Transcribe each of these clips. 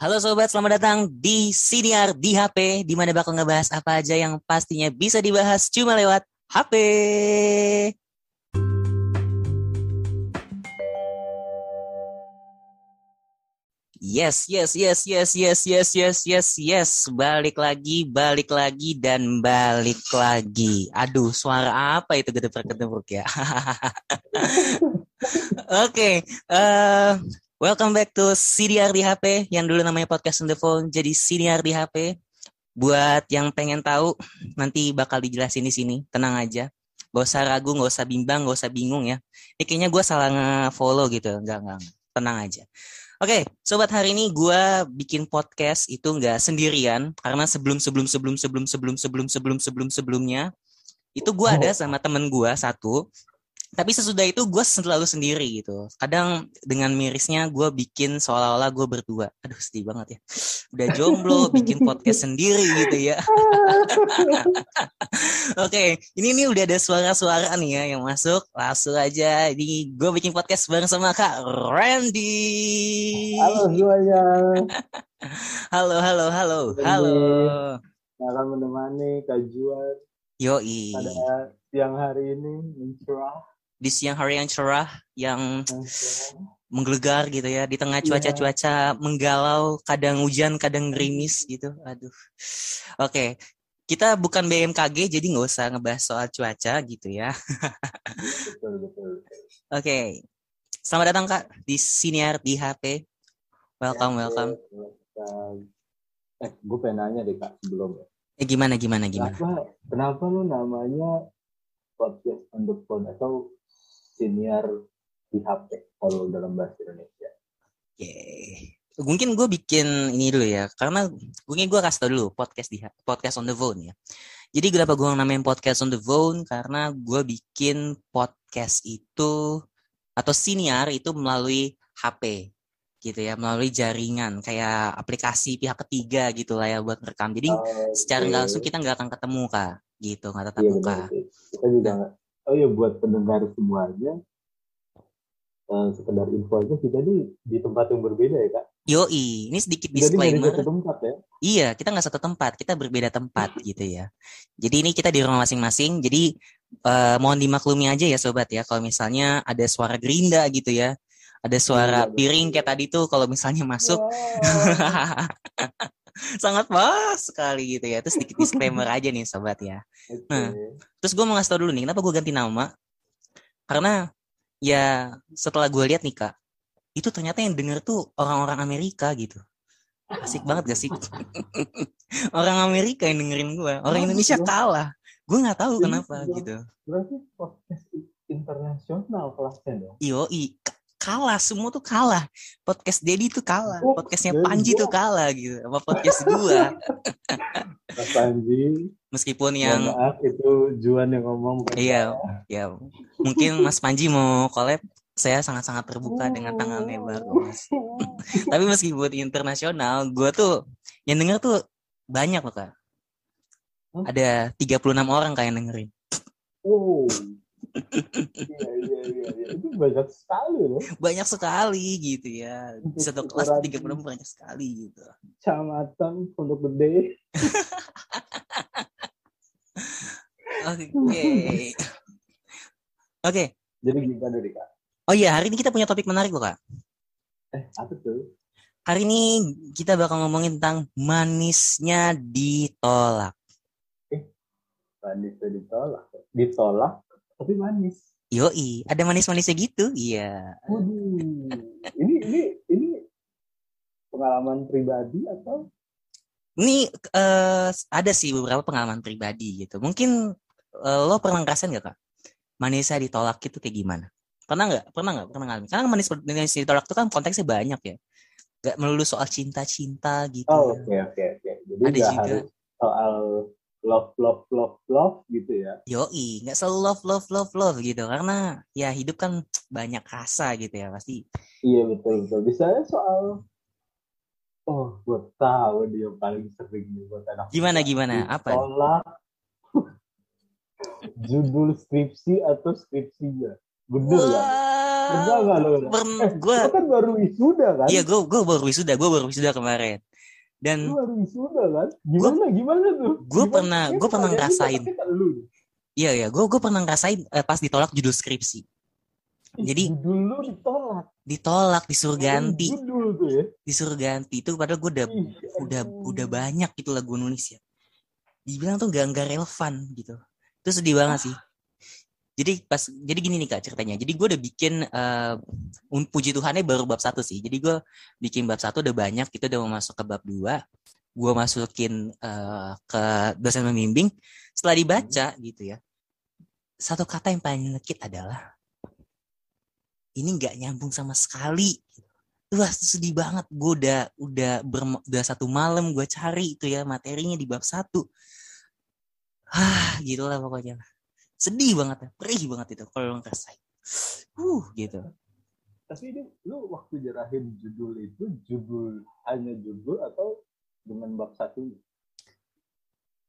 Halo sobat, selamat datang di Siniar di HP, di mana bakal ngebahas apa aja yang pastinya bisa dibahas cuma lewat HP. Yes, yes, yes, yes, yes, yes, yes, yes, yes. Balik lagi, balik lagi, dan balik lagi. Aduh, suara apa itu gedeprak-gedeprak ya? Oke, okay, uh, welcome back to CDR di HP, yang dulu namanya Podcast on the Phone, jadi CDR di HP. Buat yang pengen tahu, nanti bakal dijelasin di sini, tenang aja. Gak usah ragu, gak usah bimbang, gak usah bingung ya. Ini kayaknya gue salah nge-follow gitu, enggak, enggak, tenang aja. Oke, okay, sobat hari ini gue bikin podcast itu nggak sendirian karena sebelum sebelum sebelum sebelum sebelum sebelum sebelum sebelum sebelumnya itu gue ada sama temen gue satu tapi sesudah itu gue selalu sendiri gitu. Kadang dengan mirisnya gue bikin seolah-olah gue berdua. Aduh sedih banget ya. Udah jomblo bikin podcast sendiri gitu ya. Oke okay, ini nih udah ada suara-suara nih ya yang masuk. Langsung aja. Ini gue bikin podcast bareng sama kak Randy. Halo semuanya halo halo halo halo. Salam menemani Kak Juan. Yoi. Pada siang hari ini mencerah di siang hari yang cerah yang menggelegar gitu ya di tengah cuaca-cuaca menggalau kadang hujan kadang gerimis gitu. Aduh. Oke okay. kita bukan BMKG jadi nggak usah ngebahas soal cuaca gitu ya. Oke. Okay. selamat datang kak di siniar di HP welcome welcome. eh gue pengen nanya deh kak sebelum. Eh gimana gimana gimana? Kenapa kenapa lu namanya podcast on the phone? Atau senior di HP kalau dalam bahasa Indonesia. Oke. Okay. Mungkin gue bikin ini dulu ya, karena mungkin gue kasih tau dulu podcast di podcast on the phone ya. Jadi kenapa gue namain podcast on the phone? Karena gue bikin podcast itu atau senior itu melalui HP gitu ya, melalui jaringan kayak aplikasi pihak ketiga gitu lah ya buat rekam. Jadi okay. secara nggak langsung kita nggak akan ketemu kak, gitu nggak tetap iya, muka. Kita juga oh ya buat pendengar semuanya uh, sekedar info aja kita di di tempat yang berbeda ya kak Yoi, ini sedikit disclaimer. Jadi tempat ya? Iya, kita nggak satu tempat, kita berbeda tempat gitu ya. Jadi ini kita di rumah masing-masing. Jadi uh, mohon dimaklumi aja ya sobat ya, kalau misalnya ada suara gerinda gitu ya, ada suara iya, piring kayak tadi tuh kalau misalnya masuk. Wow. sangat pas sekali gitu ya. Terus sedikit disclaimer aja nih sobat ya. Okay. Nah, terus gue mau ngasih tau dulu nih, kenapa gue ganti nama? Karena ya setelah gue lihat nih kak, itu ternyata yang denger tuh orang-orang Amerika gitu. Asik banget gak sih? orang Amerika yang dengerin gue, orang Indonesia kalah. Gue nggak tahu kenapa gitu. Berarti podcast internasional kelasnya dong. Iyo, kalah semua tuh kalah. Podcast Dedi tuh kalah oh, podcastnya Panji tuh kalah gitu sama podcast gua. Mas Panji. Meskipun yang maaf itu Juan yang ngomong iya ya. Mungkin Mas Panji mau collab saya sangat-sangat terbuka dengan tangan lebar mas. Tapi meskipun internasional gua tuh yang denger tuh banyak loh kak. Ada 36 orang kayak dengerin. Oh iya, iya, iya, iya. Itu banyak sekali loh. Banyak sekali gitu ya. Satu kelas tiga puluh banyak sekali gitu. Kecamatan Pondok Gede. Oke. Oke. Okay. Jadi gimana nih kak? Oh iya, hari ini kita punya topik menarik loh kak. Eh, apa tuh? Hari ini kita bakal ngomongin tentang manisnya ditolak. Eh, manisnya ditolak? Ditolak tapi manis. Yoi, ada manis-manisnya gitu, iya. Waduh, ini ini ini pengalaman pribadi atau? Ini uh, ada sih beberapa pengalaman pribadi gitu. Mungkin uh, lo pernah ngerasain gak kak? Manisnya ditolak itu kayak gimana? Pernah nggak? Pernah nggak? Pernah ngalamin? Karena manis, manis ditolak itu kan konteksnya banyak ya. Gak melulu soal cinta-cinta gitu. Oh oke oke oke. Jadi ada juga harus soal love love love love gitu ya. Yoi nggak selalu love love love love gitu. Karena ya hidup kan banyak rasa gitu ya pasti. Iya betul betul. Bisa soal oh gue tahu dia paling sering buat anak gimana gimana? Apa? Sekolah judul skripsi atau skripsinya? Bener ya Enggak enggak lo. pern- Eh, gue lo kan baru wisuda kan? iya gue gue baru wisuda gue baru wisuda kemarin dan Lu wisuda kan? Gimana gimana tuh? gua Gimana? pernah- Kayaknya gua pernah pertanyaannya ngerasain. pasti ke lu deh. iya ya gue gue pernah ngerasain eh, pas ditolak judul skripsi Jadi- judul lu ditolak. ditolak disuruh ganti Judul tuh ya. disuruh ganti itu padahal gue udah Ih, udah aduh. udah banyak gitu lah gue nulis ya dibilang tuh gak nggak relevan gitu itu sedih banget sih jadi pas jadi gini nih kak ceritanya jadi gue udah bikin un- puji Tuhannya baru bab satu sih jadi gue bikin bab satu udah banyak kita udah mau masuk ke bab dua gue masukin eh, ke dosen membimbing setelah dibaca gitu ya satu kata yang paling nyelekit adalah ini nggak nyambung sama sekali Wah sedih banget. Gue udah udah berm- udah satu malam gue cari itu ya materinya di bab satu. Ah, gitu lah pokoknya. Sedih banget ya, perih banget itu kalau ngerasain. Uh, gitu. Tapi ini lu waktu nyerahin judul itu judul hanya judul atau dengan bab satu?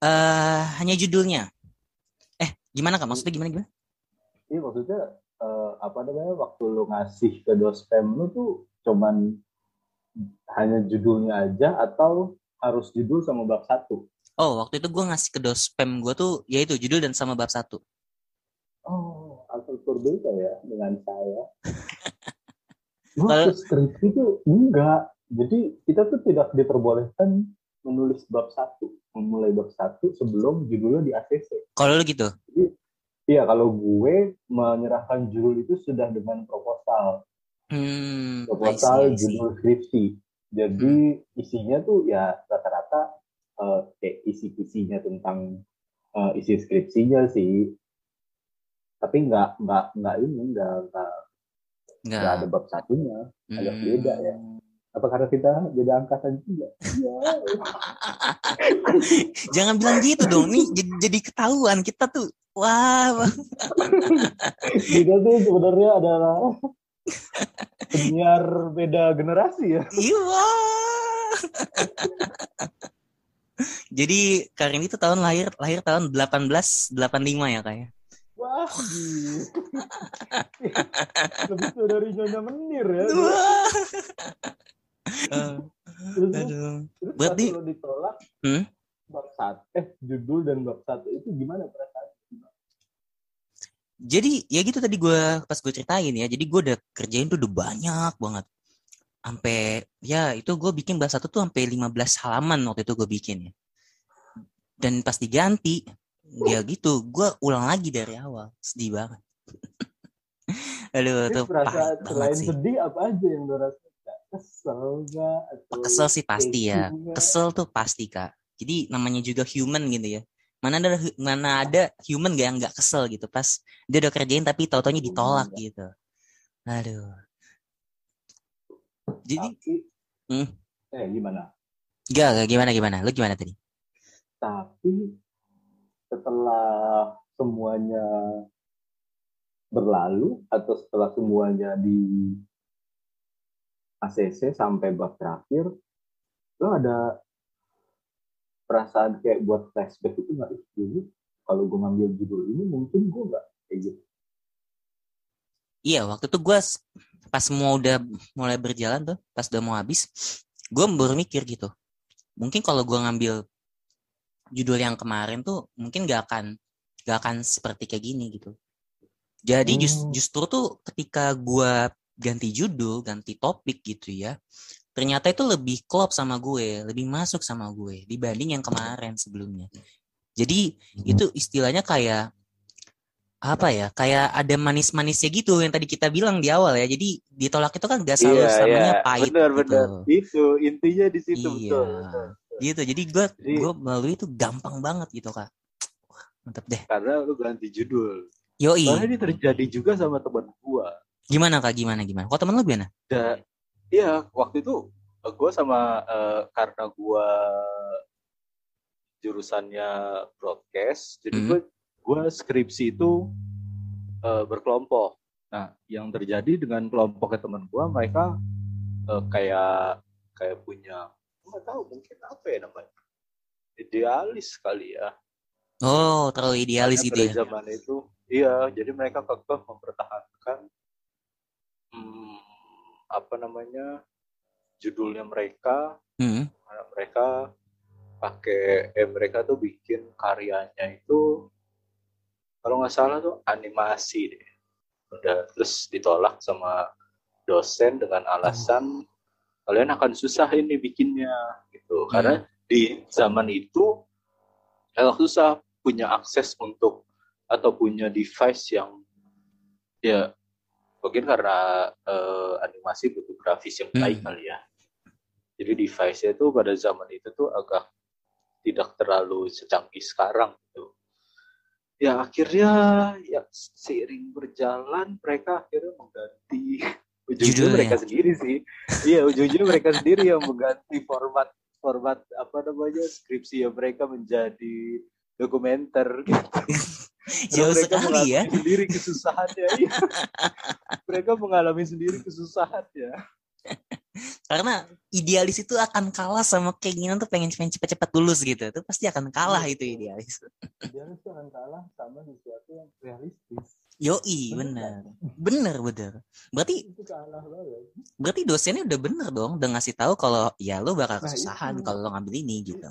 Eh, hanya judulnya. Eh, gimana kak? Maksudnya gimana gimana? Iya maksudnya eh, apa namanya waktu lu ngasih ke dospem lu tuh cuman hanya judulnya aja atau harus judul sama bab satu? Oh, waktu itu gue ngasih ke dospem gue tuh, yaitu judul dan sama bab satu. Berbeda ya dengan saya. Waktu skripsi itu enggak. Jadi kita tuh tidak diperbolehkan menulis bab satu, memulai bab satu sebelum judulnya di ACC. Kalau lu gitu? Iya, kalau gue menyerahkan judul itu sudah dengan proposal, Hmm, I see, proposal I see. judul skripsi. Jadi isinya tuh ya rata-rata eh, kayak isi-isinya tentang eh, isi skripsinya sih. Tapi nggak nggak nggak ini nggak nggak Nggak. ada bab satunya. agak Hmm. beda ya. Apa karena kita beda angkatan juga? Iya. Jangan bilang gitu dong. Nih jadi, jadi ketahuan kita tuh. Wah, kita tuh sebenarnya adalah penyiar beda generasi ya. Iya. Jadi Karin itu tahun lahir lahir tahun 1885 ya kayak. Wah, gila. lebih tua dari Nyonya Menir ya. Eh, Terus, aduh. terus Berarti- kalau ditolak Hmm? bab satu, eh judul dan bab satu itu gimana perasaan? Jadi ya gitu tadi gue pas gue ceritain ya. Jadi gue udah kerjain tuh udah banyak banget. Sampai ya itu gue bikin bahasa satu tuh sampai 15 halaman waktu itu gue bikin ya. Dan pas diganti ya gitu gue ulang lagi dari awal. Sedih banget. Aduh, Terus tuh pahit selain banget sih. sedih apa aja yang lo? Kesel nggak? Atau Kesel sih pasti ya. nggak? Kesel tuh pasti kak. Jadi namanya juga human gitu ya. Mana ada mana ada human gak yang nggak kesel gitu pas dia udah kerjain tapi tau-taunya ditolak gitu. Aduh. Jadi Tapi, Hmm. eh gimana? gak, gak gimana gimana? Lu gimana tadi? Tapi setelah semuanya berlalu atau setelah semuanya di ACC sampai bab terakhir, lo ada perasaan kayak buat flashback itu nggak dulu kalau gue ngambil judul ini mungkin gue nggak kayak gitu. Iya, waktu itu gue pas mau udah mulai berjalan tuh, pas udah mau habis, gue baru mikir gitu. Mungkin kalau gue ngambil judul yang kemarin tuh, mungkin gak akan gak akan seperti kayak gini gitu. Jadi Hmm. justru tuh ketika gue ganti judul, ganti topik gitu ya, ternyata itu lebih klop sama gue, lebih masuk sama gue dibanding yang kemarin sebelumnya. Jadi itu istilahnya kayak apa ya kayak ada manis-manisnya gitu yang tadi kita bilang di awal ya jadi ditolak itu kan gak selalu samanya pahit benar gitu. itu intinya di situ iya betul, betul. Gitu. Jadi gue gue melalui itu gampang banget gitu kak. Wah, mantep deh. Karena lu ganti judul. Yoi. Karena ini terjadi juga sama teman gua. Gimana kak? Gimana gimana? Kok temen lu gimana? Da, iya waktu itu eh, gua sama eh, karena gua jurusannya broadcast jadi Hmm. gua gua skripsi itu eh, berkelompok. Nah yang terjadi dengan kelompoknya teman gua mereka eh, kayak kayak punya nggak tahu mungkin apa ya namanya? Idealis kali ya. Oh terlalu idealis gitu ya. zaman itu iya jadi mereka kekeh mempertahankan apa namanya judulnya mereka. Hmm. Karena mereka pakai eh mereka tuh bikin karyanya itu kalau nggak salah tuh animasi deh. Udah terus ditolak sama dosen dengan alasan kalian akan susah ini bikinnya gitu karena di zaman itu agak susah punya akses untuk atau punya device yang ya mungkin karena eh, animasi butuh grafis yang baik Hmm. kali ya jadi device-nya itu pada zaman itu tuh agak tidak terlalu secanggih sekarang gitu. Ya akhirnya ya seiring berjalan mereka akhirnya mengganti ujungnya Judulnya. mereka sendiri sih. Iya ujungnya mereka sendiri yang mengganti format format apa namanya skripsi ya mereka menjadi dokumenter gitu. Jauh mereka sekali mengalami ya. sendiri kesusahannya. iya. mereka mengalami sendiri kesusahannya. Karena idealis itu akan kalah sama keinginan tuh pengen cepat-cepat lulus gitu. Itu pasti akan kalah itu idealis. Dia itu akan kalah sama sesuatu yang realistis. Yoi, bener. Bener, bener. Berarti berarti dosennya udah bener dong udah ngasih tahu kalau ya lo bakal Nah, kesusahan itu. kalau lo ngambil ini gitu.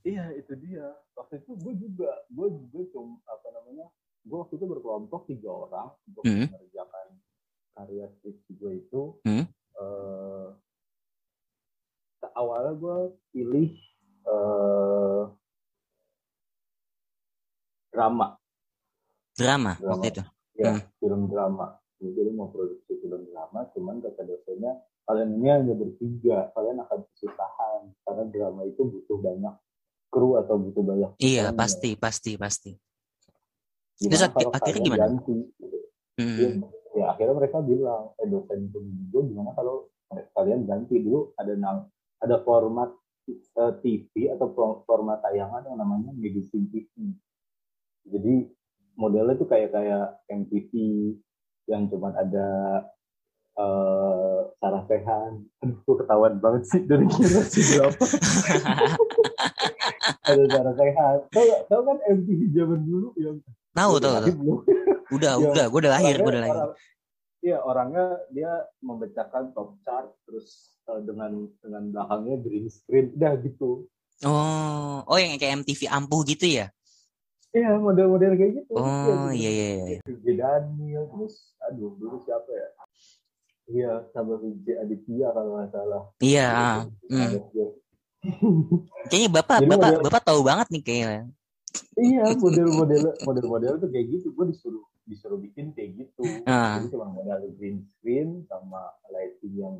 Iya itu dia. Waktu itu gue juga, gue juga cuma apa namanya, gue waktu itu berkelompok tiga orang untuk Hmm. mengerjakan karya skripsi gue itu. Hmm. Eh, awalnya gue pilih eh, drama, Drama Drama. waktu itu. ya Hmm. film drama. Jadi mau produksi film drama, cuman kata dosennya kalian ini hanya bertiga, kalian akan kesusahan karena drama itu butuh banyak kru atau butuh banyak Iya, personil. pasti, pasti, pasti. Gimana Terus kalau akhirnya gimana? ganti gitu. Hmm. Ya, ya akhirnya mereka bilang eh dosen pembimbing gue gimana kalau kalian ganti dulu ada nam ada format eh, TV atau format tayangan yang namanya medicine TV jadi modelnya tuh kayak kayak MTV yang cuman ada eh Sarah Sehan aduh gue ketahuan banget sih dari sih berapa ada Sarah Sehan tau, gak- tau kan MTV zaman dulu yang Tahu, tahu, tahu. Udah, Ya, udah, gue udah lahir, gue udah lahir. orang- Iya orangnya dia membacakan top chart terus eh, dengan dengan belakangnya green screen udah gitu. Oh, oh yang kayak MTV ampuh gitu ya? Iya model-model kayak gitu. Oh, gitu. iya, iya, iya. Vijay Daniel terus aduh dulu siapa ya? Iya sama Vijay Aditya kalau nggak salah. Iya, ah. Hmm. Ada dia. Kayaknya bapak, Jadi bapak, model- bapak tahu banget nih kayaknya. Iya model-model model-model tuh kayak gitu. Gue disuruh disuruh bikin kayak gitu. Ah. Jadi cuma modal green screen sama lighting yang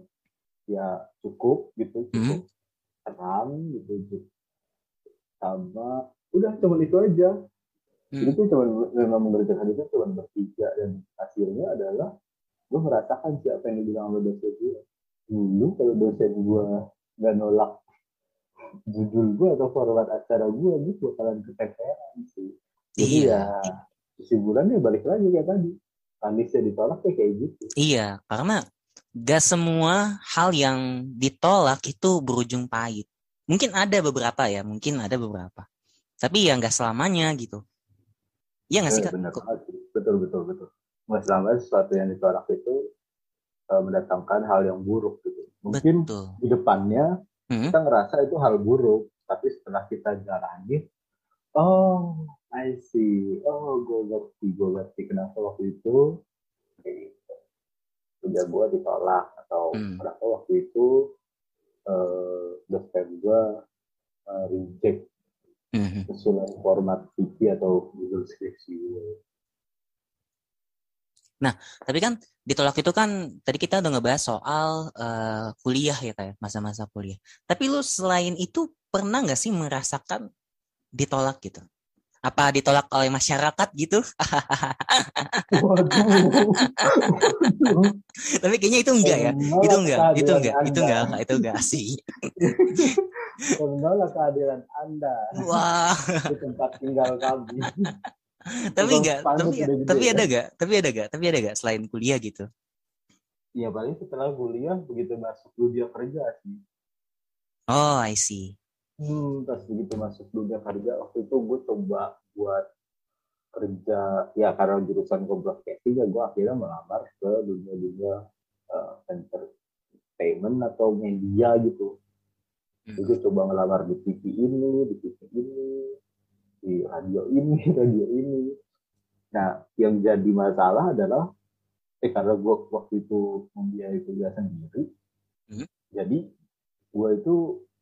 ya cukup gitu, cukup terang gitu, gitu. sama udah cuma itu aja. Hmm. Tuh cuma memang mengerjakan itu cuma bertiga dan hasilnya adalah gue merasakan siapa yang dibilang sama dosen gue. Dulu kalau dosen gue nggak nolak judul gue atau format acara gue, gue bakalan keteteran sih. Jadi Iya. ya kesimpulannya balik lagi kayak tadi. Aniesnya ditolak ya kayak gitu. Iya, karena gak semua hal yang ditolak itu berujung pahit. Mungkin ada beberapa ya, mungkin ada beberapa. Tapi ya nggak selamanya gitu. Iya nggak sih Eh, kak? benar sih. Betul betul betul. Nggak selama sesuatu yang ditolak itu eh, mendatangkan hal yang buruk gitu. Mungkin Betul. di depannya Hmm. kita ngerasa itu hal buruk, tapi setelah kita jalani, oh I see, oh gue ngerti, gue ngerti kenapa waktu itu kayak gitu. udah gue ditolak atau Hmm. kenapa waktu itu eh, dosen gue eh, reject Mhm. usulan format TV atau Google skripsi gue. Tapi kan ditolak itu kan tadi kita udah ngebahas soal eh, kuliah ya kayak masa-masa kuliah. Tapi lu selain itu pernah nggak sih merasakan ditolak gitu? Apa ditolak oleh masyarakat gitu? Waduh. Tapi kayaknya itu enggak ya. Itu enggak, itu kehadiran enggak, itu enggak, Kak. itu enggak sih. Menolak kehadiran Anda Wah, di tempat tinggal kami. tapi enggak, tapi gede-gede tapi ya. ada enggak? Tapi ada enggak? Tapi ada enggak selain kuliah gitu? Ya paling setelah kuliah begitu masuk dunia kerja sih. Oh, I see. Hmm, pas begitu masuk dunia kerja waktu itu gue coba buat kerja ya karena jurusan gue broadcasting ya gue akhirnya melamar ke dunia dunia uh, entertainment atau media gitu. Jadi coba ngelamar di TV ini di TV ini di radio ini radio ini nah yang jadi masalah adalah eh karena gue waktu itu membiayai kuliah sendiri hmm. jadi gue itu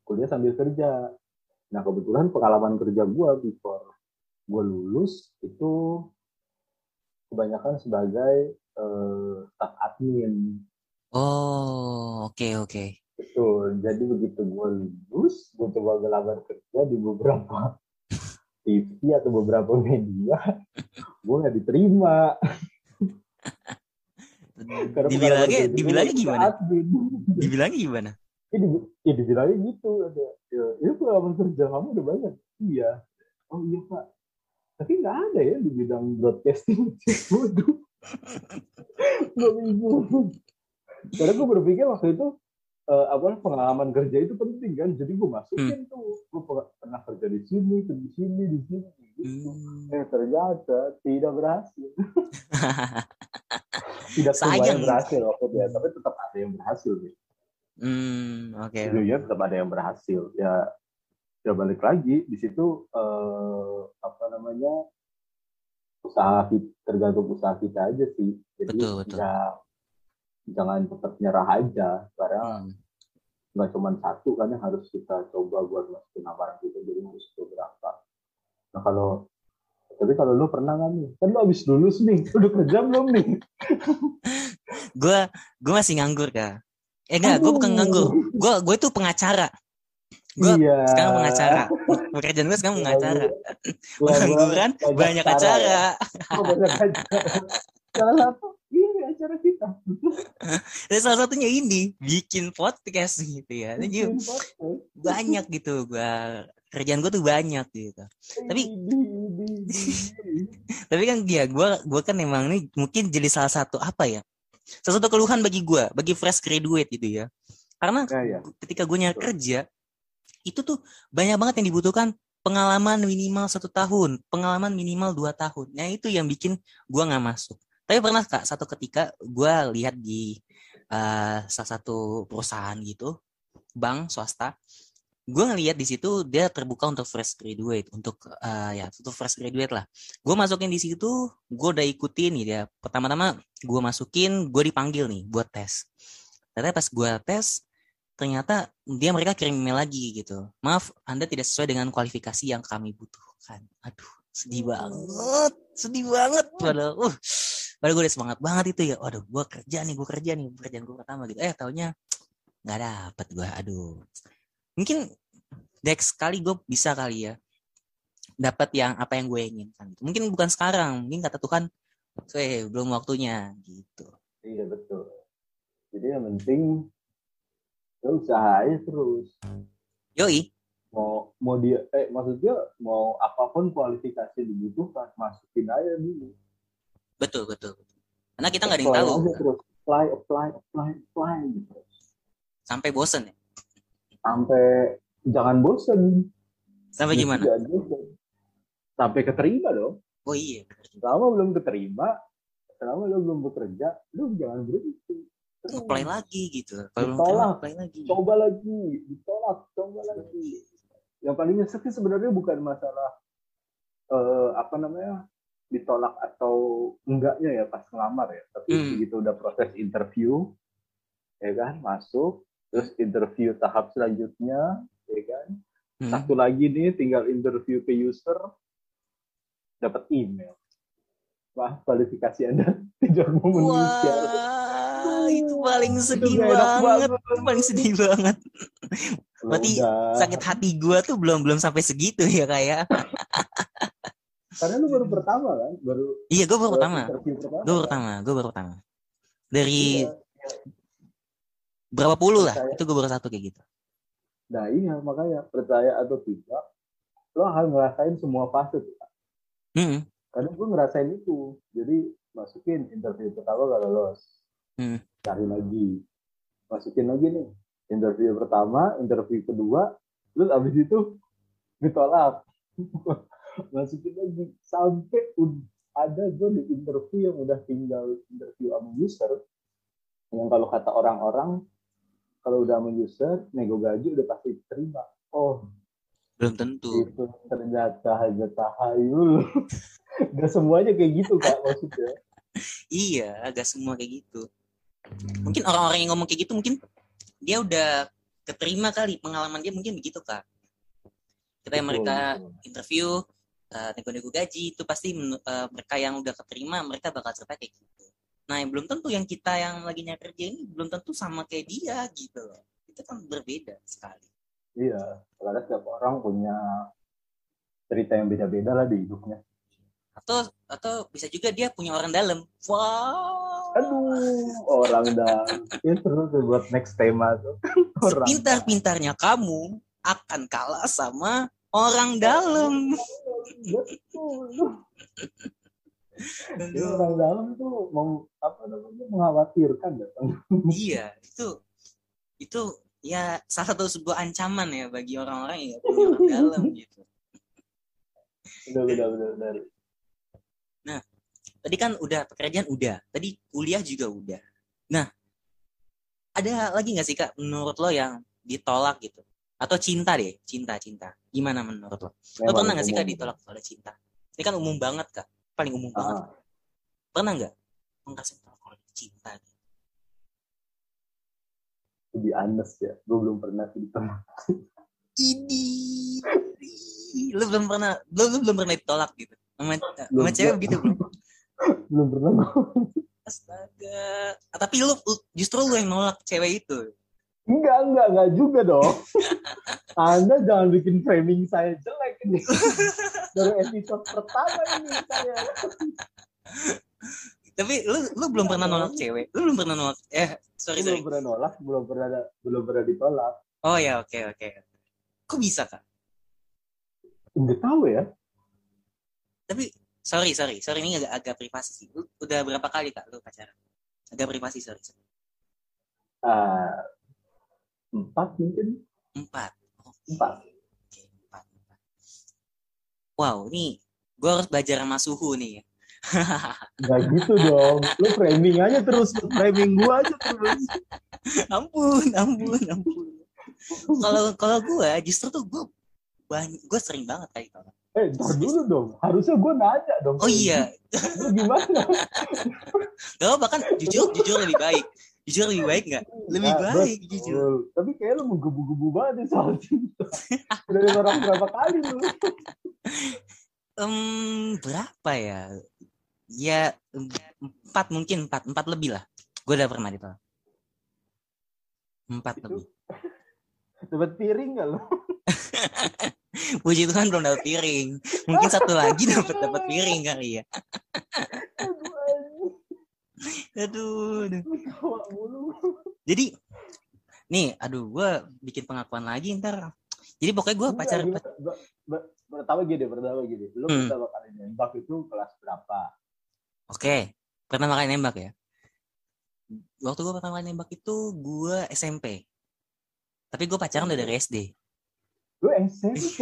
kuliah sambil kerja nah kebetulan pengalaman kerja gue before gue lulus itu kebanyakan sebagai uh, staff admin. Oh, oke okay, oke. Okay. Betul. Jadi begitu gue lulus, gue coba ngelamar kerja di beberapa TV atau beberapa media, gue nggak diterima. dibilangnya, dibilangnya gimana? Dibilangnya gimana? Ya, ya dibilangnya gitu. Ada, ya, itu pengalaman kerja kamu udah banyak. Iya. Oh iya pak, tapi nggak ada ya di bidang broadcasting waduh nggak bingung karena gue berpikir waktu itu uh, apa pengalaman kerja itu penting kan jadi gue masukin hmm. tuh gue pernah kerja di sini di sini di sini gitu. hmm. eh ternyata tidak berhasil tidak sayang berhasil waktu itu ya tapi tetap ada yang berhasil gitu. Hmm, oke. Okay. Ya tetap ada yang berhasil. Ya ya balik lagi di situ eh, apa namanya usaha tergantung usaha kita aja sih jadi betul, betul. ya jangan cepat nyerah aja karena hmm. nggak cuma satu kan yang harus kita coba buat masukin lamaran kita jadi harus beberapa. Nah kalau tapi kalau lu pernah nggak nih? Kan lu habis lulus nih udah kerja belum nih? Gue gue masih nganggur kak. Eh enggak gue bukan nganggur. Gue gue itu pengacara. Gue iya. sekarang mengacara pekerjaan gue sekarang mengacara pengangguran banyak acara. Oh, banyak acara. Salah satu kita dan salah satunya ini bikin podcast gitu ya jadi banyak gitu gue kerjaan gue tuh banyak gitu tapi tapi kan dia gue gue kan emang ini mungkin jadi salah satu apa ya salah satu keluhan bagi gue bagi fresh graduate gitu ya karena ya, ya. ketika gue nyari kerja itu tuh banyak banget yang dibutuhkan pengalaman minimal satu tahun, pengalaman minimal dua tahun. Nah itu yang bikin gue nggak masuk. Tapi pernah kak satu ketika gue lihat di uh, salah satu perusahaan gitu, bank swasta, gue ngeliat di situ dia terbuka untuk fresh graduate, untuk uh, ya untuk fresh graduate lah. Gue masukin di situ, gue udah ikutin nih ya. Pertama-tama gue masukin, gue dipanggil nih buat tes. Ternyata pas gue tes, ternyata dia mereka kirim email lagi gitu. Maaf, Anda tidak sesuai dengan kualifikasi yang kami butuhkan. Aduh, sedih banget, sedih banget. Padahal, uh, padahal gue udah semangat banget itu ya. Waduh, gue kerja nih, gue kerja nih, pekerjaan gue pertama gitu. Eh, taunya nggak dapet gue. Aduh, mungkin next kali gue bisa kali ya dapat yang apa yang gue inginkan. Mungkin bukan sekarang, mungkin kata Tuhan, eh belum waktunya gitu. Iya betul. Jadi yang penting ya usaha aja terus yoi mau mau dia eh maksudnya mau apa pun kualifikasi dibutuhkan masukin aja dulu betul betul. Karena kita nggak ada yang tahu. terus. Apply apply apply apply gitu sampai bosen ya? Sampai jangan bosen. Sampai gimana? sampai keterima dong. Oh iya. Selama belum keterima selama lo belum bekerja lu jangan berhenti. Apply lagi gitu. Kalau ditolak, apply lagi. Coba lagi, ditolak, coba lagi. Yang paling nyesek sih sebenarnya bukan masalah uh, apa namanya ditolak atau enggaknya ya pas ngelamar ya, tapi hmm. begitu udah proses interview, ya kan masuk, terus interview tahap selanjutnya, ya kan. Hmm. Satu lagi nih tinggal interview ke user, dapat email. Wah, kualifikasi Anda tidak memenuhi syarat itu paling sedih itu banget. banget. paling sedih banget. Berarti sakit hati gue tuh belum belum sampai segitu ya kayak. Karena lu baru pertama kan, baru. Iya, gue baru pertama. Gue baru pertama, gue baru pertama. Dari iya, berapa puluh lah, itu gue baru satu kayak gitu. Nah iya makanya percaya atau tidak, lo harus ngerasain semua fase tuh. Hmm. Karena gue ngerasain itu, jadi masukin interview pertama gak lolos, hmm. cari lagi masukin lagi nih interview pertama interview kedua terus abis itu ditolak masukin lagi. Sampai ada gue di interview yang udah tinggal interview sama user yang kalau kata orang-orang kalau udah sama user nego gaji udah pasti terima. Oh. Belum tentu. Itu ternyata hanya tahayul gak semuanya kayak gitu kak maksudnya. Iya agak semua kayak gitu. Mungkin orang-orang yang ngomong kayak gitu mungkin dia udah keterima kali. Pengalaman dia mungkin begitu kak. Kita yang mereka interview uh, nego-nego gaji itu pasti uh, mereka yang udah keterima mereka bakal cerita kayak gitu nah yang belum tentu yang kita yang lagi nyari kerja ini belum tentu sama kayak dia gitu loh itu kan berbeda sekali Iya, karena setiap orang punya cerita yang beda-beda lah di hidupnya. Atau atau bisa juga dia punya orang dalam. Wow. Aduh, orang dalam. Itu seru tuh buat next tema tuh. Pintar-pintarnya kamu akan kalah sama orang dalam. Betul. orang dalam tuh mau apa namanya mengkhawatirkan ya. Iya, itu itu ya salah satu sebuah ancaman ya bagi orang-orang yang punya orang dalam gitu. Benar, benar, benar, benar. Nah, tadi kan udah pekerjaan udah, tadi kuliah juga udah. Nah, ada lagi nggak sih kak menurut lo yang ditolak gitu? Atau cinta deh, cinta, cinta. Gimana menurut lo? Lo pernah nggak sih kak ditolak oleh cinta? Ini kan umum banget kak, paling umum ah. banget. Pernah nggak? Nggak tolak oleh cinta? Gitu? lebih honest ya gue belum pernah ditolak ini lu belum pernah lu, lu belum pernah ditolak gitu sama, sama cewek gitu belum pernah astaga ah, tapi lu justru lu yang nolak cewek itu Enggak, enggak, enggak juga dong. Anda jangan bikin framing saya jelek ini. Dari episode pertama ini saya. Tapi lu lu belum pernah nolak cewek. Lu belum pernah nolak eh sorry belum pernah nolak belum pernah belum pernah ditolak oh ya oke okay, oke okay. kok bisa kak nggak tahu ya tapi sorry sorry sorry ini agak agak privasi sih lu udah berapa kali kak lu pacaran agak privasi sorry, sorry. Uh, empat mungkin empat empat okay, empat empat wow ini gue harus belajar sama suhu nih ya Gak gitu dong. Lu framing aja terus. Framing gua aja terus. ampun, ampun, ampun. Kalau kalau gua justru tuh gua banyak gua sering banget kayak gitu. Eh, dulu dong. Harusnya gua nanya dong. Oh iya. Lu gimana? Gak apa kan jujur jujur lebih baik. Jujur lebih baik nggak? Lebih nah, baik betul. jujur. Tapi kayak lu menggebu-gebu banget soal cinta. Dari orang berapa kali lu? Um, berapa ya? ya empat mungkin empat empat lebih lah gue udah pernah ditolak empat itu, lebih dapat piring gak lo puji Tuhan belum dapat piring mungkin satu lagi dapat dapat piring kali ya aduh, aduh. jadi nih aduh gue bikin pengakuan lagi ntar jadi pokoknya gue pacar pertama gini pertama gini lu hmm. pertama kali nembak itu kelas berapa Oke, pertama kali nembak ya. Waktu gue pertama kali nembak itu gue SMP. Tapi gue pacaran udah dari SD. Gue SMP?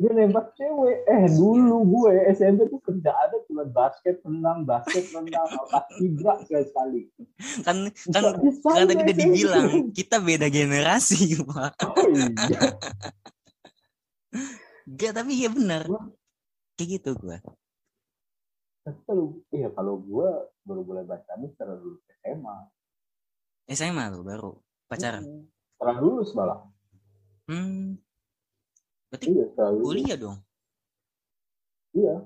Dia nembak cewek. Eh dulu gue SMP tuh ada cuma basket, renang, basket, renang, apa tidak sekali. Kan kan kan tadi udah dibilang kita beda generasi, Pak. Oh iya. Gak, tapi ya benar. Kayak gitu gue tapi kalau iya kalau gue baru mulai pacaran setelah lulus SMA SMA tuh baru pacaran setelah lulus malah hmm berarti iya, kuliah dong iya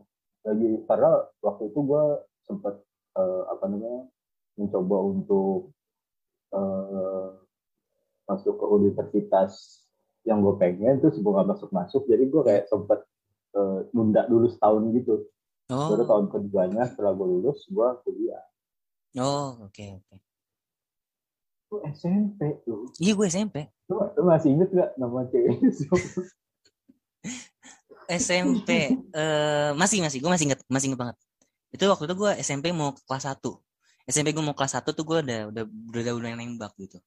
lagi karena waktu itu gue sempat uh, apa namanya mencoba untuk uh, masuk ke universitas yang gue pengen terus gue gak masuk masuk jadi gue kayak sempat uh, nunda dulu setahun gitu Oh. Baru tahun keduanya setelah gue lulus, gue kuliah. Oh, oke okay, oke. Okay. Lu SMP lu. Iya, gue SMP. Lu, lu masih inget gak nama cewek SMP uh, eh, masih masih gue masih inget masih inget banget. Itu waktu itu gue SMP mau kelas 1. SMP gue mau kelas 1 tuh gue udah udah udah udah nembak gitu.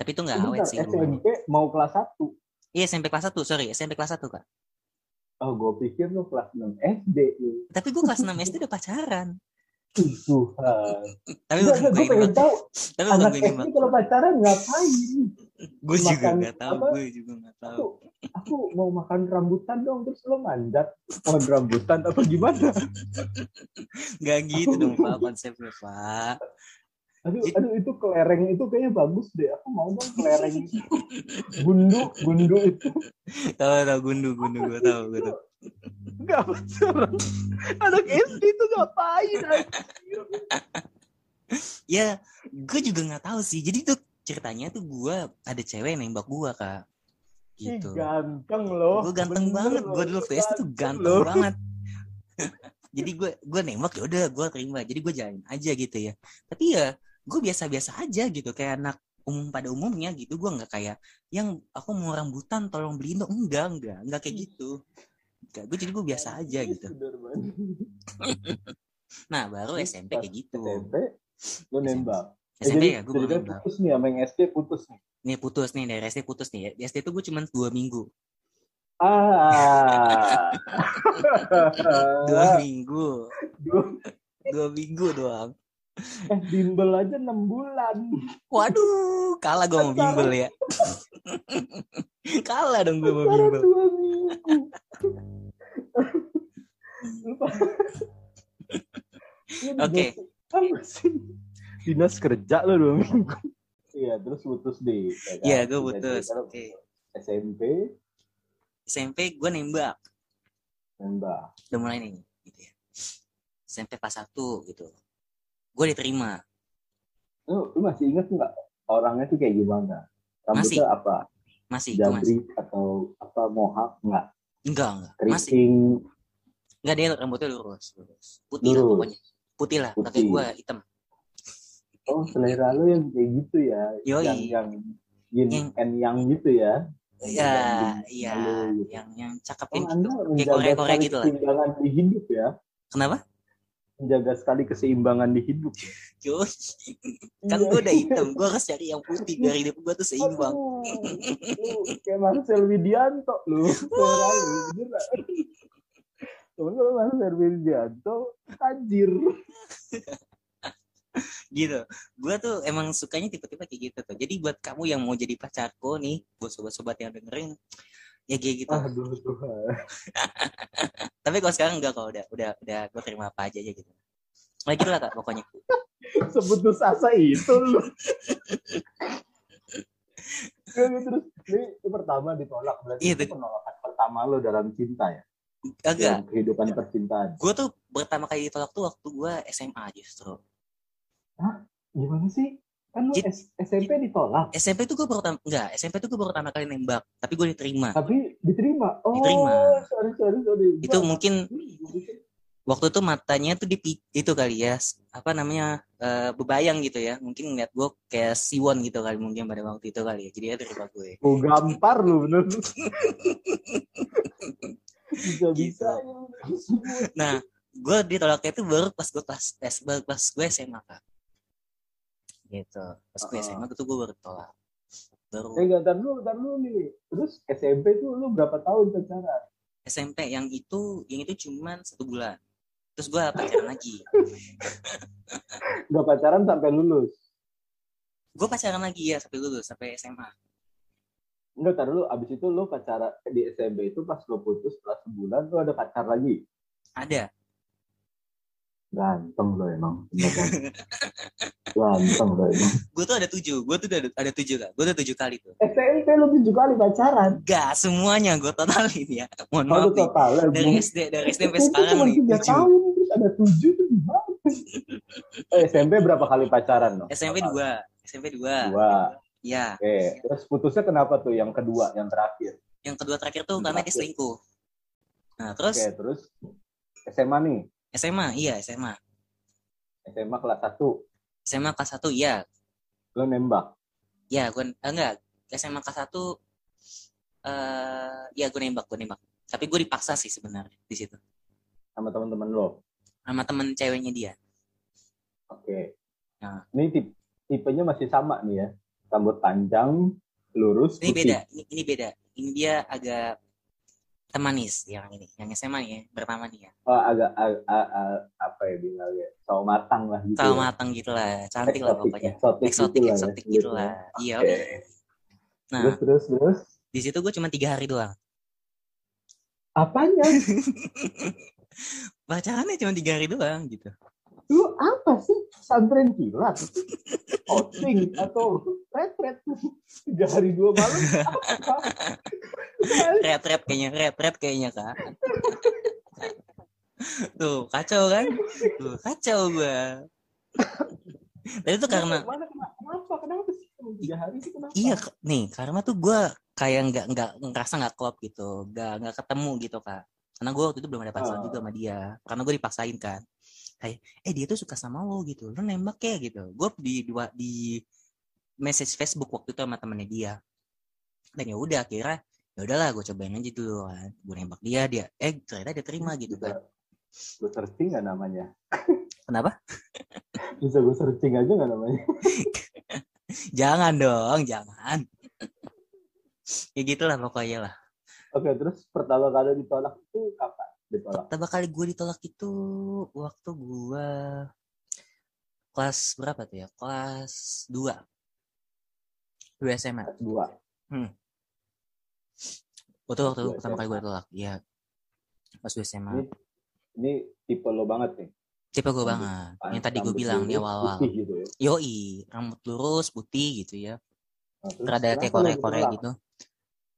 Tapi itu nggak awet sih. SMP mau kelas 1. Iya SMP kelas 1, sorry SMP kelas 1 kak. Oh, gue pikir lu kelas 6 SD lu. Tapi gue kelas 6 SD udah pacaran. Tuhan. Tapi Enggak, bukan gue pengen tahu Tapi anak SD nembak. kalau pacaran ngapain? Gue juga nggak tahu. Gue juga nggak tahu. Aku, aku mau makan rambutan dong, terus lo manjat pohon rambutan apa gimana? Gak gitu dong Pak konsepnya Pak. Aduh, Jadi- aduh itu kelereng itu kayaknya bagus deh. Aku mau dong kelereng itu. Gundu, gundu itu. Tahu tahu gundu gundu gue tahu gue tahu. Enggak pacaran. Anak SD itu ngapain? anjir? Ya gue juga nggak tahu sih. Jadi tuh ceritanya tuh gue ada cewek nembak gue kak. Ih, Gitu. ganteng loh. gue ganteng Bener banget gue dulu SD tuh ganteng loh. banget jadi gue gue nembak ya udah gue terima jadi gue jalanin aja gitu ya tapi ya gue biasa-biasa aja gitu kayak anak umum pada umumnya gitu gue nggak kayak yang aku mau rambutan tolong beliin dong enggak enggak enggak kayak gitu enggak gue jadi gue biasa aja gitu nah baru SMP kayak gitu SMP, lo nembak. SMP ya gue nembak putus nih sama yang SD putus nih. nih putus nih dari SD putus nih ya di SD tuh gue cuma dua minggu Ah. dua minggu Dua, dua minggu doang eh bimbel aja 6 bulan. Waduh, kalah gue mau bimbel ya. kalah dong gue mau bimbel. dua minggu. Lupa. Ini Oke. sih? Dinas kerja lo dua minggu. Iya, terus putus deh. ya kan? Iya, gue Jadi putus. kalau Oke. SMP SMP gue nembak. nembak. Udah mulai nih. Gitu ya. SMP pas satu gitu. Gue diterima. Lu, lu masih inget nggak orangnya tuh kayak gimana? Masih. Rambutnya apa? Masih, gue masih. Atau apa mohak? Enggak. Enggak, enggak. Masih. Keriting. Enggak dia rambutnya lurus. lurus. Putih lah Lurus. pokoknya. Putih lah. Kakek Putih. gue hitam. Oh, selera lu yang kayak gitu ya. Yoi. Yang yang yin Yang- and yang gitu ya. Iya, iya. gitu. Yang yang cakep Oh, gitu. Kayak sekali gitu lah. keseimbangan di hidup ya. Kenapa? Menjaga sekali keseimbangan di hidup. Yo, kan gue udah hitam. Gue harus cari yang putih biar hidup gue tuh seimbang. Aduh, lu kayak Marcel Widianto lu. Temen kalau Marcel Widianto, anjir. gitu. Gue tuh emang sukanya tipe-tipe kayak gitu tuh. Jadi buat kamu yang mau jadi pacarku nih buat sobat-sobat yang dengerin ya kayak gitu. Aduh Tuhan. tapi kalau sekarang enggak kalau udah udah udah gue terima apa aja aja gitu. Nah gitu lah kak pokoknya. Seputus asa itu lu. Ya, ya, terus ini, ini pertama ditolak berarti Iya, itu penolakan pertama lo dalam cinta ya agak kehidupan percintaan. Gue tuh pertama kali ditolak tuh waktu gue SMA justru. Gimana sih? Kan lu SMP ditolak? SMP tuh gue pertama enggak SMP tuh gue pertama kali nembak tapi gue diterima. Tapi diterima? Oh Diterima. sorry sorry sorry. Itu mungkin waktu itu matanya tuh di itu kali ya apa namanya eh, bebayang gitu ya. Mungkin ngeliat gue kayak siwon gitu kali mungkin pada waktu itu kali ya. Jadi dia terima gue. Gua gampar lu bener bisa bisa Gitu. Nah, gue ditolaknya itu baru pas gue kelas S, baru pas gue SMA kak. Gitu. Pas gue. SMA itu gue baru ditolak. Baru eh ntar lu ntar lu nih terus SMP tuh lu berapa tahun pacaran SMP yang itu, yang itu cuman satu bulan. Terus gue pacaran lagi. Gak pacaran sampai lulus Gue pacaran lagi ya sampai lulus, sampai SMA. Enggak, tar dulu. Abis itu lu pacaran di SMP itu pas lu putus setelah sebulan lu ada pacar lagi. Ada. Ganteng lo emang. beneran. Ganteng lo emang. Gue tuh ada tujuh. Gue tuh ada, ada tujuh kak. Gue udah tujuh kali tuh. SMP lu tujuh kali pacaran. Gak semuanya gue totalin ya. Mohon Kalau maaf nih. total Dari SD, dari SD sampai SMP sekarang nih. tiga Tujuh. tahun terus ada tujuh tuh gimana? Eh, SMP berapa kali pacaran lo? SMP dua. SMP dua. Dua. Ya. Oke, terus putusnya kenapa tuh yang kedua, yang terakhir? Yang kedua terakhir tuh Yang karena dia selingkuh. Nah terus Oke, terus SMA nih, SMA, iya SMA. SMA kelas 1, SMA kelas 1 iya. lo nembak. Ya, gue enggak. SMA kelas 1 eh ya gue nembak, gue nembak. Tapi gue dipaksa sih sebenarnya di situ. sama teman-teman lo. Sama temen ceweknya dia. Oke. Nah. Ini tip- tipenya masih sama nih ya. Rambut panjang, lurus, Ini putih. beda, ini, ini beda. Ini dia agak teman nih yang ini, yang SMA nih ya, pertama nih ya. Oh, agak, agak, agak apa ya bilangnya, sawo matang lah gitu. Sawo ya. matang gitu lah, cantik lah pokoknya. eksotik, Eksotik, gitu ya, eksotik gitu gitu ya. lah. Iya, Oke. oke. Nah, Terus, terus, terus. di situ gue cuma tiga hari doang. Apanya? Pacarannya cuma tiga hari doang gitu. Lu apa sih? Santren kilat? Outing atau retret? Tiga hari dua malam? Apa? Red kayaknya, red kayaknya kak. Tuh kacau kan? Tuh kacau gue. Tapi itu karena Mana, kenapa? Kenapa sih? Cuma Tiga hari sih kenapa? Iya, nih karena tuh gue kayak nggak nggak ngerasa nggak klop gitu, nggak nggak ketemu gitu kak. Karena gue waktu itu belum ada pacaran Ah. juga sama dia, karena gue dipaksain kan. Kayak, eh dia tuh suka sama lo gitu, lo nembak ya gitu. Gue di dua di message Facebook waktu itu sama temennya dia. Dan ya udah akhirnya ya udahlah gue cobain aja dulu kan. Gue nembak dia, dia eh ternyata dia terima gitu kan. Gue searching nggak namanya? Kenapa? Bisa gue searching aja nggak namanya? Jangan dong, jangan. ya gitulah pokoknya lah. Oke, terus pertama kali ditolak itu kapan? Ditolak. pertama kali gue ditolak itu waktu gue kelas berapa tuh ya kelas 2 2 SMA Kelas dua. itu waktu Dua pertama kali SMA. gue ditolak ya pas 2 SMA Ini, ini tipe lo banget nih. tipe gue rambut- banget yang tadi gue Rambut bilang di awal-awal gitu ya. yoi rambut lurus putih gitu ya Nah, rada kayak ditolak? gitu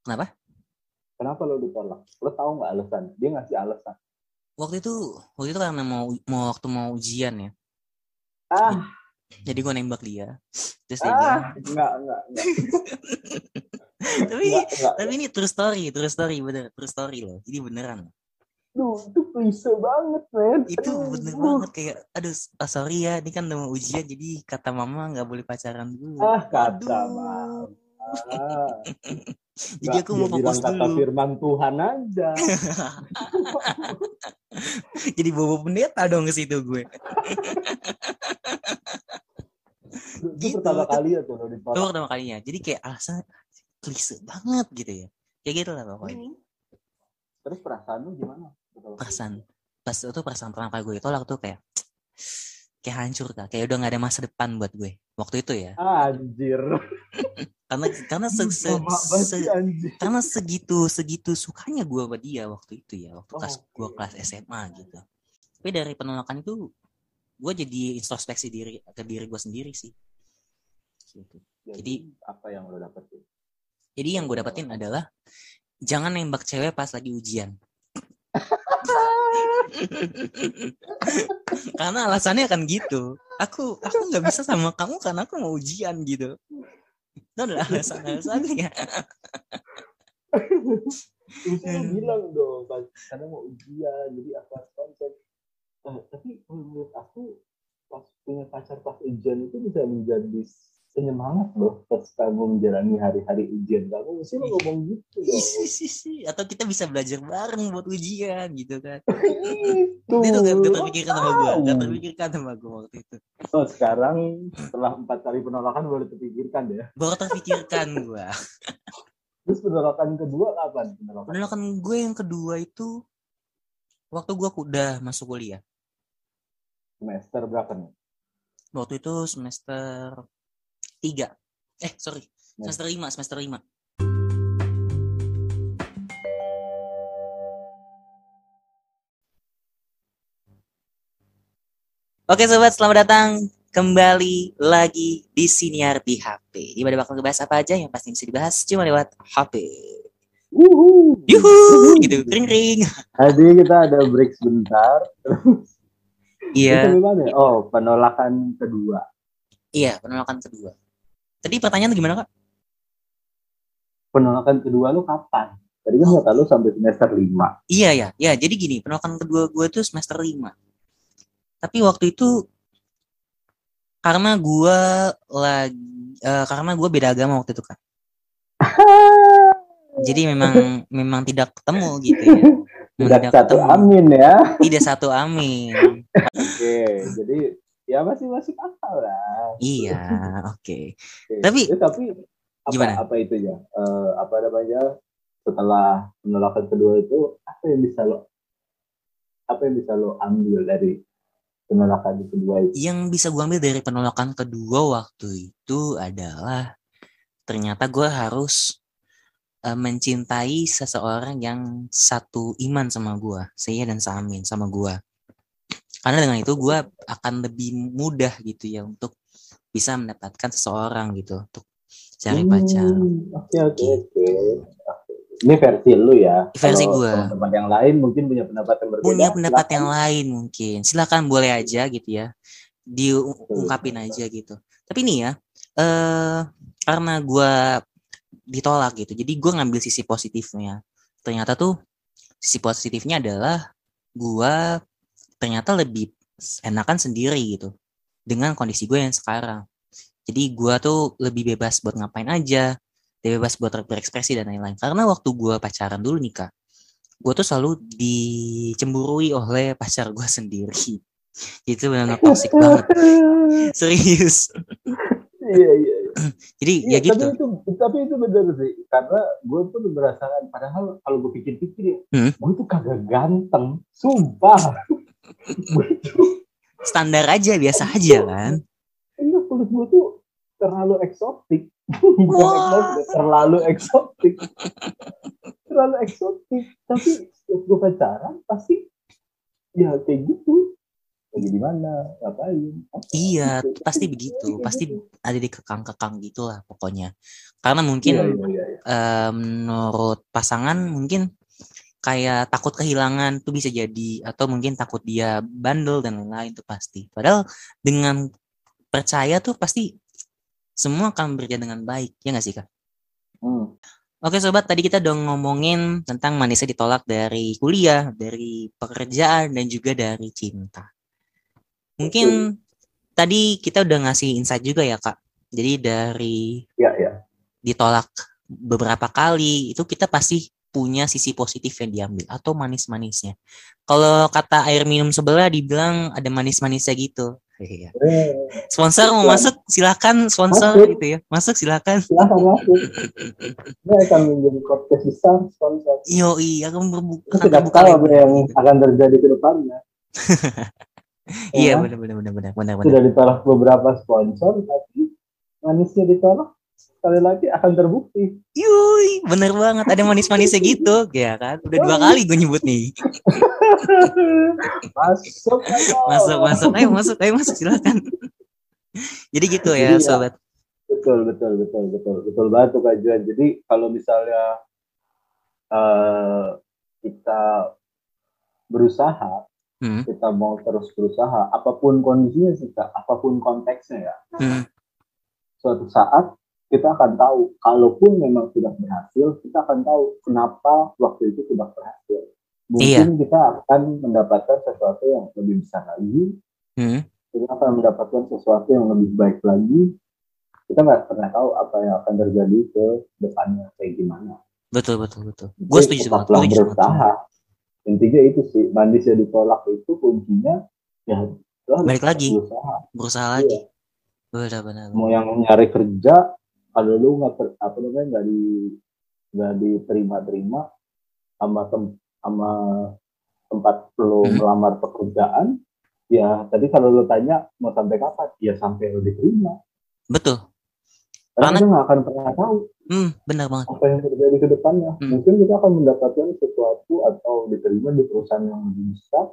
kenapa Kenapa lo ditolak? Lo tahu nggak alasan? Dia ngasih alasan. waktu itu waktu itu karena mau mau waktu mau ujian ya Ah, jadi gue nembak dia terus dia bilang ah, enggak, enggak, enggak, tapi enggak, enggak. tapi ini true story true story bener true story loh jadi beneran Duh, itu klise banget, men. itu bener banget kayak aduh ah, sorry ya ini kan udah mau ujian jadi kata mama nggak boleh pacaran dulu Ah, kata Aduh. mama. Ah, jadi aku mau fokus kata dulu. firman Tuhan aja. jadi bobo pendeta dong ke situ gue. Itu Gitu. pertama kali ya tuh itu pertama kalinya. Jadi kayak alasan klise banget gitu ya. Kayak gitu lah pokoknya. Hmm. Terus perasaan lu gimana? perasaan. Pas itu perasaan pertama kali gue ditolak tuh kayak kayak hancur kak kayak udah nggak ada masa depan buat gue waktu itu ya Anjir. karena karena se, se, se- karena segitu segitu sukanya gue sama dia waktu itu ya waktu Oh, kelas gue oke. kelas SMA gitu tapi dari penolakan itu gue jadi introspeksi diri ke diri gue sendiri sih gitu. Jadi- apa yang lo dapetin? jadi yang gue dapetin adalah jangan nembak cewek pas lagi ujian karena alasannya kan gitu aku aku nggak bisa sama kamu karena aku mau ujian gitu itu adalah alasan alasannya Hmm. bilang dong, karena mau ujian, jadi apa konten. Eh, tapi menurut aku pas punya pacar pas ujian itu bisa menjadi penyemangat loh pas kamu menjalani hari-hari ujian kamu mesti lo ngomong gitu dong. atau kita bisa belajar bareng buat ujian gitu kan. Itu itu gak, gak terpikirkan sama gue gak terpikirkan sama gue waktu itu. Oh, sekarang setelah empat kali penolakan baru terpikirkan ya? Baru terpikirkan gue terus penolakan kedua kapan? Penolakan penolakan gue yang kedua itu waktu gue udah masuk kuliah. Semester berapa nih? Waktu itu semester tiga eh sorry semester lima semester lima Oke sobat, selamat datang kembali lagi di Siniar di HP. Di mana bakal ngebahas apa aja yang pasti bisa dibahas cuma lewat HP. Wuhu. Yuhu, gitu, ring ring. Tadi kita ada break sebentar. Iya, ya? Oh, penolakan kedua. iya penolakan kedua. Tadi pertanyaan gimana kak? Penolakan kedua lu kapan? Tadi kan kata lu sampai semester 5. Iya ya, ya. Jadi gini, penolakan kedua gue tuh semester 5. Tapi waktu itu karena gue lagi eh, karena gue beda agama waktu itu kan. Jadi memang memang tidak ketemu gitu ya. Memang Tidak satu ketemu. amin ya. Tidak satu amin. Oke, jadi ya masih masih akal lah. iya, oke. Oke. Tapi- Eh, tapi apa, Gimana? apa itu ya? Eh, apa namanya? setelah penolakan kedua itu apa yang bisa lo apa yang bisa lo ambil dari penolakan kedua itu? Yang bisa gue ambil dari penolakan kedua waktu itu adalah ternyata gue harus uh, mencintai seseorang yang satu iman sama gue, saya dan Samin sama gue. Karena dengan itu gue akan lebih mudah gitu ya untuk bisa mendapatkan seseorang gitu untuk cari pacar. Hmm, oke oke oke. Ini versi lu ya. Versi gue. Teman yang lain mungkin punya pendapat yang berbeda. Punya pendapat silakan. yang lain mungkin. Silakan boleh aja gitu ya. Diungkapin aja gitu. Tapi ini ya, eh karena gue ditolak gitu. Jadi gue ngambil sisi positifnya. Ternyata tuh sisi positifnya adalah gue ternyata lebih enakan sendiri gitu dengan kondisi gue yang sekarang. Jadi gue tuh lebih bebas buat ngapain aja, bebas buat berekspresi dan lain-lain. Karena waktu gue pacaran dulu nih kak, gue tuh selalu dicemburui oleh pacar gue sendiri. Itu benar-benar toxic banget. Serius. Iya, iya. Jadi ya, ya gitu. Tapi itu, tapi itu benar sih. Karena gue tuh merasakan, padahal kalau gue pikir-pikir ya, hmm? gue tuh kagak ganteng. Sumpah. Standar aja, biasa aja kan. Iya, kulit gue tuh terlalu eksotik. eksotik, terlalu eksotik. terlalu eksotik. Tapi setiap gue pacaran, pasti ya kayak gitu lagi di mana ngapain iya gitu. pasti begitu iya, pasti gitu. ada di kekang-kekang gitulah pokoknya karena mungkin iya, iya, iya. Uh, menurut pasangan mungkin kayak takut kehilangan tuh bisa jadi atau mungkin takut dia bandel dan lain-lain tuh pasti padahal dengan percaya tuh pasti semua akan berjalan dengan baik ya nggak sih kak hmm. Oke sobat, tadi kita udah ngomongin tentang manisnya ditolak dari kuliah, dari pekerjaan, dan juga dari cinta. Mungkin tadi kita udah ngasih insight juga ya kak. Jadi dari ya, ya. ditolak beberapa kali itu kita pasti punya sisi positif yang diambil atau manis-manisnya. Kalau kata air minum sebelah dibilang ada manis-manisnya gitu. Iya. Sponsor mau masuk silakan sponsor masuk. gitu ya. Masuk silakan. Silakan masuk. Ini akan menjadi podcast besar sponsor. Yo iya akan berbuka. Tidak tahu apa yang akan terjadi ke depannya. iya benar benar benar benar benar sudah ditolak beberapa sponsor tapi manisnya ditolak sekali lagi akan terbukti. Yui, bener banget. Ada manis-manisnya gitu, ya kan? Udah dua kali gue nyebut nih. masuk, ayo. masuk, masuk, ayo masuk, ayo masuk, silakan. Jadi gitu ya, Jadi, ya, sobat. Betul, betul, betul, betul, betul banget tuh Kak Juan. Jadi kalau misalnya uh, kita berusaha hmm. kita mau terus berusaha apa pun kondisinya sih kak apa pun konteksnya ya hmm. suatu saat kita akan tahu. Kalaupun memang sudah berhasil kita akan tahu kenapa waktu itu tidak berhasil. Mungkin iya. kita akan mendapatkan sesuatu yang lebih besar lagi. Hmm. kita akan mendapatkan sesuatu yang lebih baik lagi. Kita nggak pernah tahu apa yang akan terjadi ke depannya kayak gimana. Betul betul betul. Gue setuju banget berusaha. Intinya itu sih manis yang ditolak itu kuncinya ya balik lagi. berusaha, berusaha iya. lagi benar benar. Mau yang nyari kerja kalau lu nggak apa namanya nggak di nggak diterima terima sama tem, sama tempat lo hmm. melamar pekerjaan ya tadi kalau lo tanya mau sampai kapan ya sampai lo diterima betul karena, kita nggak akan pernah tahu hmm, benar banget apa yang terjadi ke depannya hmm. mungkin kita akan mendapatkan sesuatu atau diterima di perusahaan yang lebih besar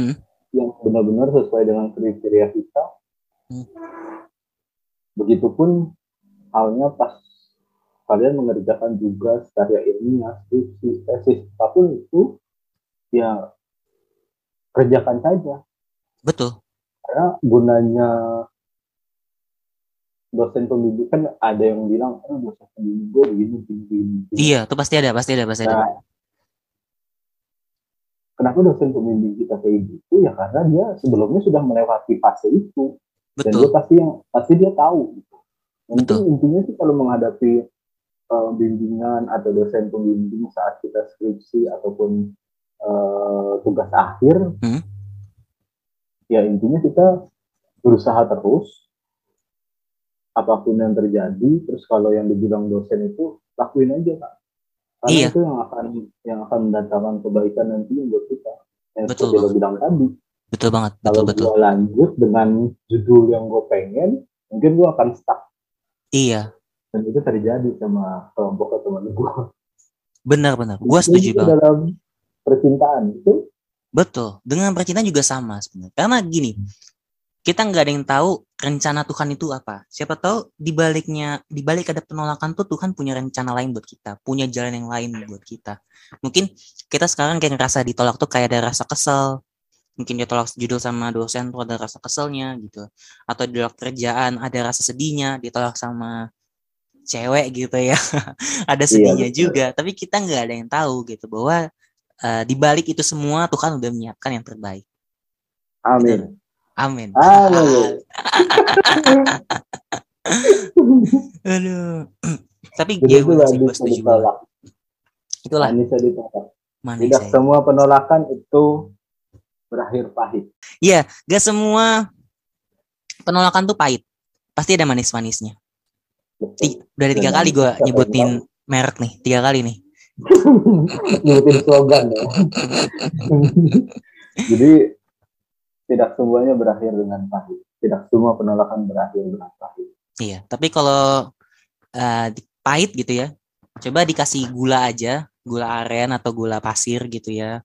hmm. yang benar-benar sesuai dengan kriteria kita hmm. begitupun halnya pas kalian mengerjakan juga karya ilmiah skripsi tesis apa pun itu ya kerjakan saja. Betul. Karena gunanya dosen pembimbing kan ada yang bilang oh, dosen pembimbing gue begini begini begini iya itu pasti ada pasti ada pasti ada. Nah, kenapa dosen pembimbing kita kayak gitu? Ya karena dia sebelumnya sudah melewati fase itu. Betul. dan dia pasti yang pasti dia tahu gitu. Mungkin intinya sih kalau menghadapi uh, bimbingan atau dosen pembimbing saat kita skripsi ataupun uh, tugas akhir, hmm? ya intinya kita berusaha terus apa pun yang terjadi terus kalau yang dibilang dosen itu lakuin aja kak Karena Iya. itu yang akan yang akan mendatangkan kebaikan nantinya buat kita. Yang Betul seperti lo bilang tadi. Betul banget, betul Kalau betul. gue lanjut dengan judul yang gue pengen, mungkin gue akan stuck. Iya, Dan itu terjadi sama kelompok teman gue. benar-benar. Gua setuju Itu banget. dalam percintaan itu Betul. Dengan percintaan juga sama sebenarnya. Karena gini, kita nggak ada yang tahu rencana Tuhan itu apa. Siapa tahu di baliknya, di balik ada penolakan tuh Tuhan punya rencana lain buat kita, punya jalan yang lain buat kita. Mungkin kita sekarang kayak ngerasa ditolak tuh kayak ada rasa kesel. Mungkin dia tolak judul sama dosen tuh ada rasa keselnya gitu. Atau ditolak kerjaan ada rasa sedihnya, ditolak sama cewek gitu ya. ada sedihnya betul. juga. Tapi kita nggak ada yang tahu gitu bahwa eh, di balik itu semua Tuhan udah menyiapkan yang terbaik. amin. Amin. Amin. Aduh. Tapi gue gue setuju banget. ditolak. Itulah ditolak. manis Tidak saya. semua penolakan itu berakhir pahit. Iya, gak semua penolakan tuh pahit. Pasti ada manis-manisnya. Betul. Ti- Udah ada tiga kali gue nyebutin merek nih, tiga kali nih. nyebutin slogan ya. Jadi tidak semuanya berakhir dengan pahit. Tidak semua penolakan berakhir dengan pahit. Iya, tapi kalau di- pahit gitu ya, coba dikasih gula aja, gula aren atau gula pasir gitu ya.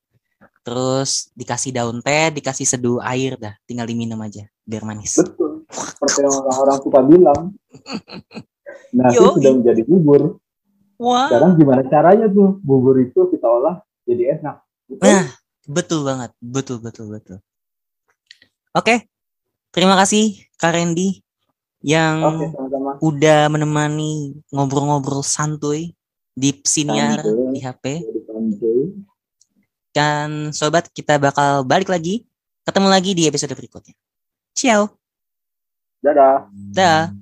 Terus dikasih daun teh, dikasih seduh air dah, tinggal diminum aja biar manis. Betul. Seperti yang orang-orang suka bilang. Nasi Yoi. sudah menjadi bubur. Wah. Sekarang gimana caranya tuh bubur itu kita olah jadi enak. Betul? Nah, betul banget, betul betul betul. Oke, terima kasih Kak Randy yang Oke, sama-sama. udah menemani ngobrol-ngobrol santuy di siniar Santuy. di HP. Dan sobat, kita bakal balik lagi, ketemu lagi di episode berikutnya. Ciao, Dadah. dah.